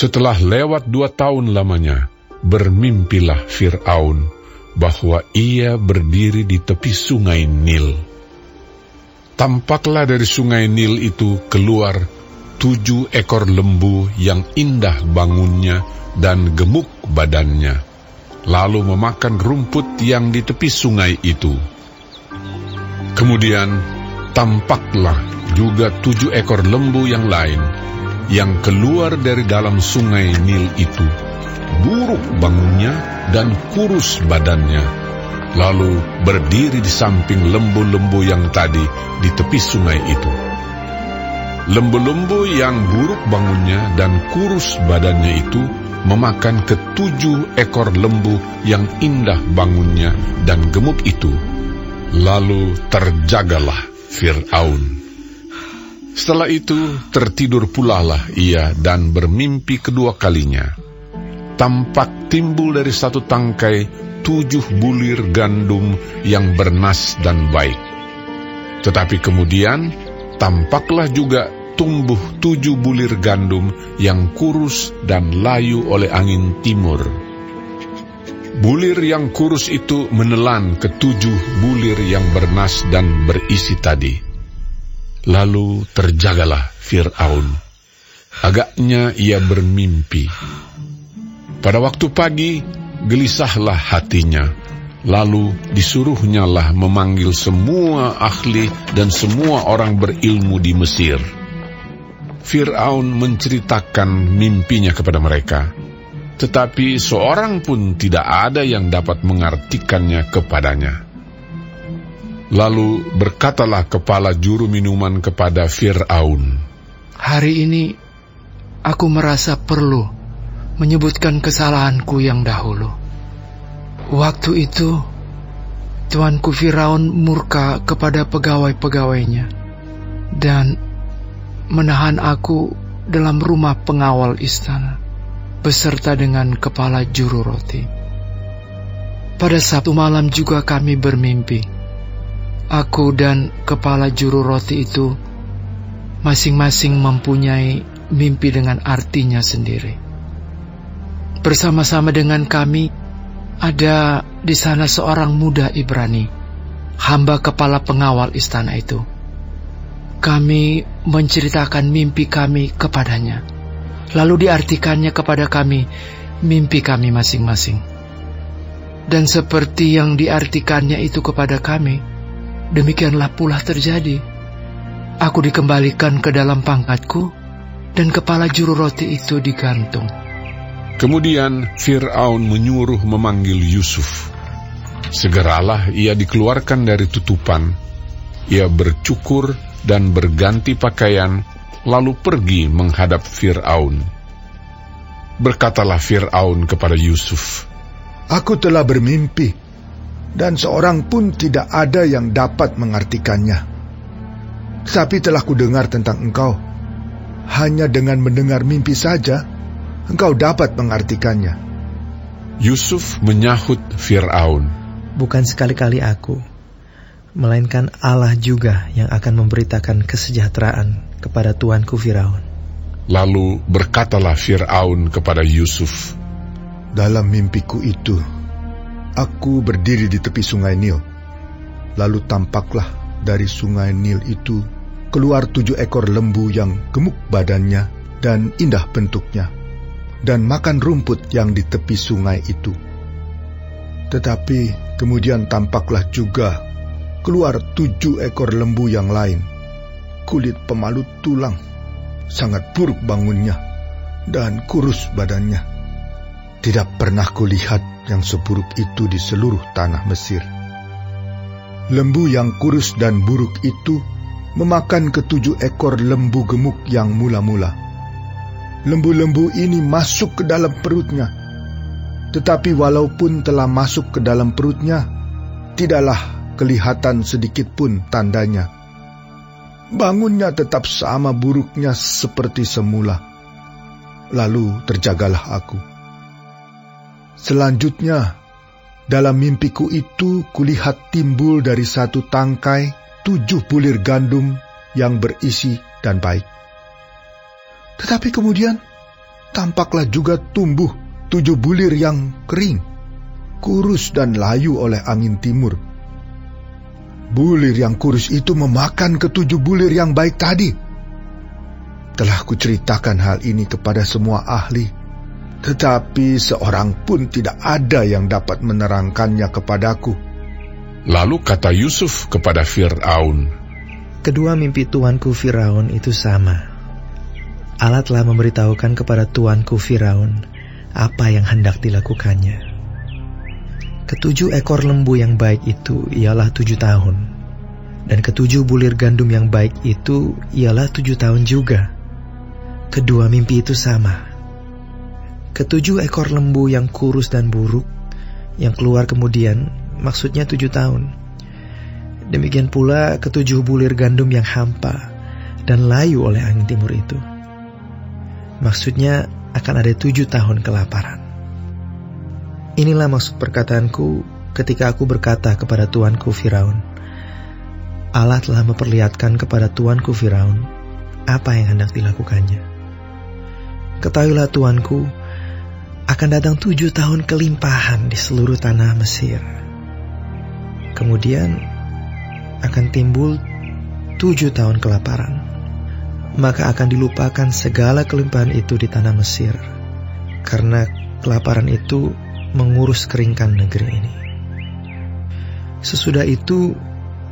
Setelah lewat dua tahun lamanya, bermimpilah Fir'aun bahwa ia berdiri di tepi sungai Nil. Tampaklah dari sungai Nil itu keluar tujuh ekor lembu yang indah bangunnya dan gemuk badannya, lalu memakan rumput yang di tepi sungai itu. Kemudian tampaklah juga tujuh ekor lembu yang lain yang keluar dari dalam sungai Nil itu, buruk bangunnya dan kurus badannya, lalu berdiri di samping lembu-lembu yang tadi di tepi sungai itu. Lembu-lembu yang buruk bangunnya dan kurus badannya itu memakan ketujuh ekor lembu yang indah bangunnya dan gemuk itu. Lalu terjagalah Fir'aun. Setelah itu tertidur pulalah ia dan bermimpi kedua kalinya. Tampak timbul dari satu tangkai tujuh bulir gandum yang bernas dan baik. Tetapi kemudian tampaklah juga tumbuh tujuh bulir gandum yang kurus dan layu oleh angin timur. Bulir yang kurus itu menelan ketujuh bulir yang bernas dan berisi tadi. Lalu terjagalah Fir'aun. Agaknya ia bermimpi. Pada waktu pagi, gelisahlah hatinya. Lalu disuruhnyalah memanggil semua ahli dan semua orang berilmu di Mesir. Fir'aun menceritakan mimpinya kepada mereka. Tetapi seorang pun tidak ada yang dapat mengartikannya kepadanya. Lalu berkatalah kepala juru minuman kepada Fir'aun, Hari ini aku merasa perlu menyebutkan kesalahanku yang dahulu. Waktu itu, Tuanku Firaun murka kepada pegawai-pegawainya dan menahan aku dalam rumah pengawal istana beserta dengan kepala juru roti. Pada Sabtu malam juga kami bermimpi Aku dan kepala juru roti itu masing-masing mempunyai mimpi dengan artinya sendiri. Bersama-sama dengan kami ada di sana seorang muda Ibrani, hamba kepala pengawal istana itu. Kami menceritakan mimpi kami kepadanya, lalu diartikannya kepada kami mimpi kami masing-masing. Dan seperti yang diartikannya itu kepada kami, Demikianlah pula terjadi. Aku dikembalikan ke dalam pangkatku, dan kepala juru roti itu digantung. Kemudian Fir'aun menyuruh memanggil Yusuf. Segeralah ia dikeluarkan dari tutupan. Ia bercukur dan berganti pakaian, lalu pergi menghadap Fir'aun. Berkatalah Fir'aun kepada Yusuf, Aku telah bermimpi dan seorang pun tidak ada yang dapat mengartikannya. Tapi telah kudengar tentang engkau. Hanya dengan mendengar mimpi saja, engkau dapat mengartikannya. Yusuf menyahut Fir'aun. Bukan sekali-kali aku, melainkan Allah juga yang akan memberitakan kesejahteraan kepada tuanku Firaun. Lalu berkatalah Fir'aun kepada Yusuf, Dalam mimpiku itu, Aku berdiri di tepi sungai Nil. Lalu tampaklah dari sungai Nil itu keluar tujuh ekor lembu yang gemuk badannya dan indah bentuknya, dan makan rumput yang di tepi sungai itu. Tetapi kemudian tampaklah juga keluar tujuh ekor lembu yang lain, kulit pemalut tulang, sangat buruk bangunnya, dan kurus badannya. Tidak pernah kulihat yang seburuk itu di seluruh tanah Mesir. Lembu yang kurus dan buruk itu memakan ketujuh ekor lembu gemuk yang mula-mula. Lembu-lembu ini masuk ke dalam perutnya, tetapi walaupun telah masuk ke dalam perutnya, tidaklah kelihatan sedikit pun tandanya. Bangunnya tetap sama buruknya seperti semula. Lalu terjagalah aku Selanjutnya, dalam mimpiku itu kulihat timbul dari satu tangkai tujuh bulir gandum yang berisi dan baik. Tetapi kemudian tampaklah juga tumbuh tujuh bulir yang kering, kurus dan layu oleh angin timur. Bulir yang kurus itu memakan ketujuh bulir yang baik tadi. Telah kuceritakan hal ini kepada semua ahli, tetapi seorang pun tidak ada yang dapat menerangkannya kepadaku. Lalu kata Yusuf kepada Fir'aun, Kedua mimpi tuanku Firaun itu sama. Allah telah memberitahukan kepada tuanku Firaun apa yang hendak dilakukannya. Ketujuh ekor lembu yang baik itu ialah tujuh tahun, dan ketujuh bulir gandum yang baik itu ialah tujuh tahun juga. Kedua mimpi itu sama. Ketujuh ekor lembu yang kurus dan buruk, yang keluar kemudian, maksudnya tujuh tahun Demikian pula ketujuh bulir gandum yang hampa dan layu oleh angin timur itu. Maksudnya akan ada tujuh tahun kelaparan. Inilah maksud perkataanku ketika aku berkata kepada tuanku Firaun. Allah telah memperlihatkan kepada tuanku Firaun apa yang hendak dilakukannya. Ketahuilah tuanku, akan datang tujuh tahun kelimpahan di seluruh tanah Mesir. Kemudian akan timbul tujuh tahun kelaparan. Maka akan dilupakan segala kelimpahan itu di tanah Mesir, karena kelaparan itu mengurus keringkan negeri ini. Sesudah itu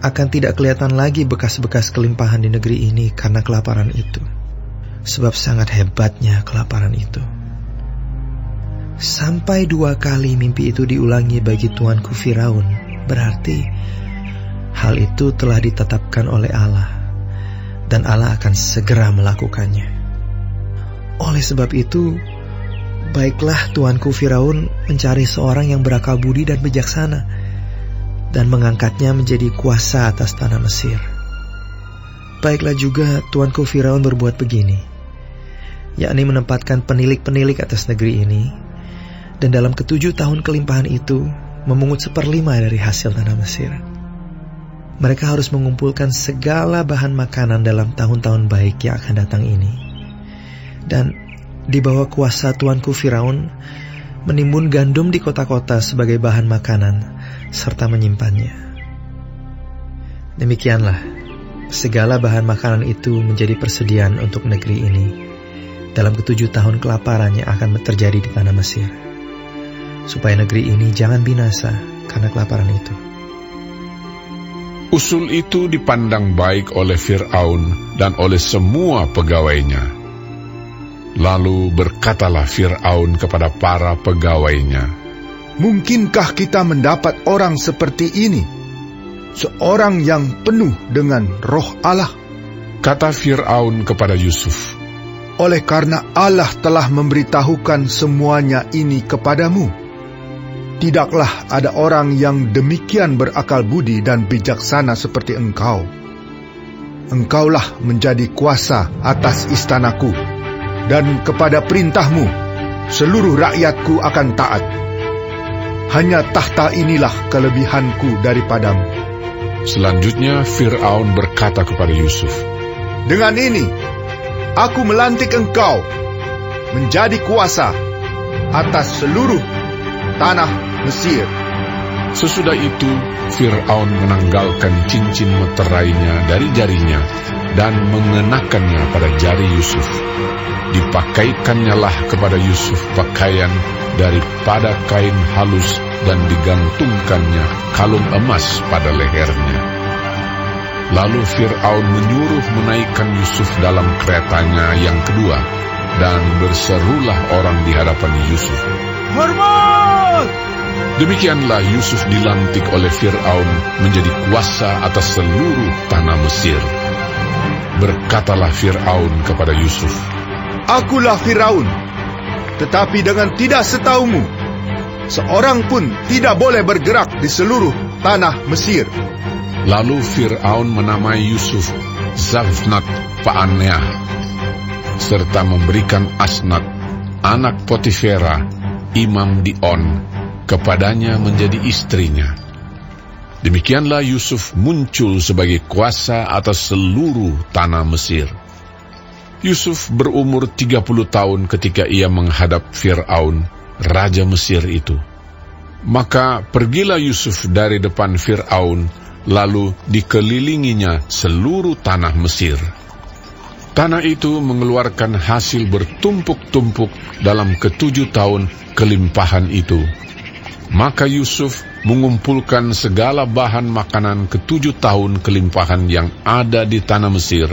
akan tidak kelihatan lagi bekas-bekas kelimpahan di negeri ini karena kelaparan itu, sebab sangat hebatnya kelaparan itu. Sampai dua kali mimpi itu diulangi bagi tuanku Firaun, berarti Hal itu telah ditetapkan oleh Allah, dan Allah akan segera melakukannya. Oleh sebab itu, baiklah tuanku Firaun mencari seorang yang berakal budi dan bijaksana, dan mengangkatnya menjadi kuasa atas tanah Mesir. Baiklah juga tuanku Firaun berbuat begini, yakni menempatkan penilik-penilik atas negeri ini, dan dalam ketujuh tahun kelimpahan itu memungut seperlima dari hasil tanah Mesir mereka harus mengumpulkan segala bahan makanan dalam tahun-tahun baik yang akan datang ini. Dan di bawah kuasa tuanku Firaun, menimbun gandum di kota-kota sebagai bahan makanan, serta menyimpannya. Demikianlah, segala bahan makanan itu menjadi persediaan untuk negeri ini dalam ketujuh tahun kelaparan yang akan terjadi di tanah Mesir, supaya negeri ini jangan binasa karena kelaparan itu. Usul itu dipandang baik oleh Fir'aun dan oleh semua pegawainya. Lalu berkatalah Fir'aun kepada para pegawainya, Mungkinkah kita mendapat orang seperti ini? Seorang yang penuh dengan roh Allah. Kata Fir'aun kepada Yusuf, Oleh karena Allah telah memberitahukan semuanya ini kepadamu, Tidaklah ada orang yang demikian berakal budi dan bijaksana seperti engkau. Engkaulah menjadi kuasa atas istanaku, dan kepada perintahmu seluruh rakyatku akan taat. Hanya tahta inilah kelebihanku daripadamu. Selanjutnya Fir'aun berkata kepada Yusuf, Dengan ini, aku melantik engkau menjadi kuasa atas seluruh tanah Mesir. Sesudah itu, Fir'aun menanggalkan cincin meterainya dari jarinya dan mengenakannya pada jari Yusuf. Dipakaikannya lah kepada Yusuf pakaian daripada kain halus dan digantungkannya kalung emas pada lehernya. Lalu Fir'aun menyuruh menaikkan Yusuf dalam keretanya yang kedua, dan berserulah orang di hadapan Yusuf. Hormat! Demikianlah Yusuf dilantik oleh Fir'aun menjadi kuasa atas seluruh tanah Mesir. Berkatalah Fir'aun kepada Yusuf, Akulah Fir'aun, tetapi dengan tidak setaumu, seorang pun tidak boleh bergerak di seluruh tanah Mesir. Lalu Fir'aun menamai Yusuf Zalfnat Paaneah, serta memberikan Asnat, anak Potifera, imam di On, kepadanya menjadi istrinya. Demikianlah Yusuf muncul sebagai kuasa atas seluruh tanah Mesir. Yusuf berumur 30 tahun ketika ia menghadap Fir'aun, Raja Mesir itu. Maka pergilah Yusuf dari depan Fir'aun, lalu dikelilinginya seluruh tanah Mesir. Tanah itu mengeluarkan hasil bertumpuk-tumpuk dalam ketujuh tahun kelimpahan itu. Maka Yusuf mengumpulkan segala bahan makanan ketujuh tahun kelimpahan yang ada di tanah Mesir,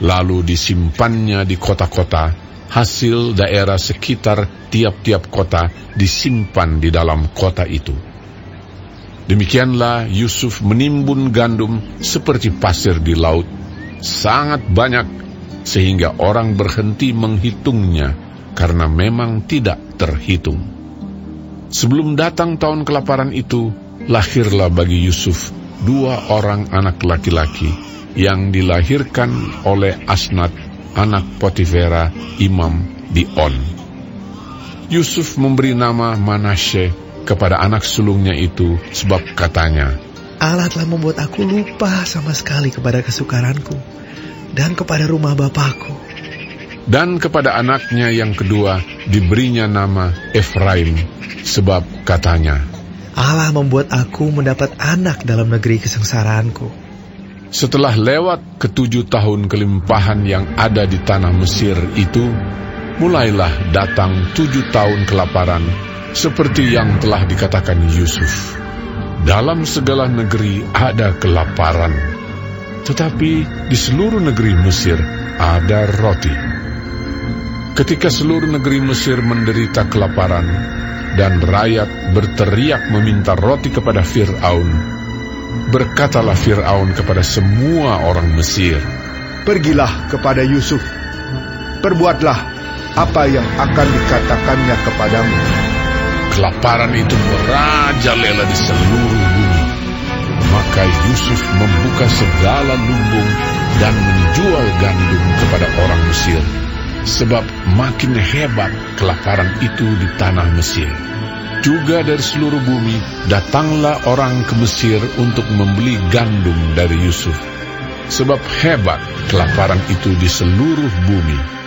lalu disimpannya di kota-kota, hasil daerah sekitar tiap-tiap kota disimpan di dalam kota itu. Demikianlah Yusuf menimbun gandum seperti pasir di laut, sangat banyak sehingga orang berhenti menghitungnya karena memang tidak terhitung. Sebelum datang tahun kelaparan itu, lahirlah bagi Yusuf dua orang anak laki-laki yang dilahirkan oleh Asnat, anak Potifera, imam di On. Yusuf memberi nama Manasye kepada anak sulungnya itu sebab katanya, Allah telah membuat aku lupa sama sekali kepada kesukaranku dan kepada rumah bapakku. Dan kepada anaknya yang kedua diberinya nama Efraim, sebab katanya, Allah membuat aku mendapat anak dalam negeri kesengsaraanku. Setelah lewat ketujuh tahun kelimpahan yang ada di tanah Mesir itu, mulailah datang tujuh tahun kelaparan, seperti yang telah dikatakan Yusuf. Dalam segala negeri ada kelaparan, tetapi di seluruh negeri Mesir ada roti. Ketika seluruh negeri Mesir menderita kelaparan, dan rakyat berteriak meminta roti kepada Fir'aun, berkatalah Fir'aun kepada semua orang Mesir, Pergilah kepada Yusuf, perbuatlah apa yang akan dikatakannya kepadamu. Kelaparan itu merajalela di seluruh bumi. Maka Yusuf membuka segala lumbung dan menjual gandum kepada orang Mesir, sebab makin hebat kelaparan itu di tanah Mesir. Juga dari seluruh bumi datanglah orang ke Mesir untuk membeli gandum dari Yusuf, sebab hebat kelaparan itu di seluruh bumi.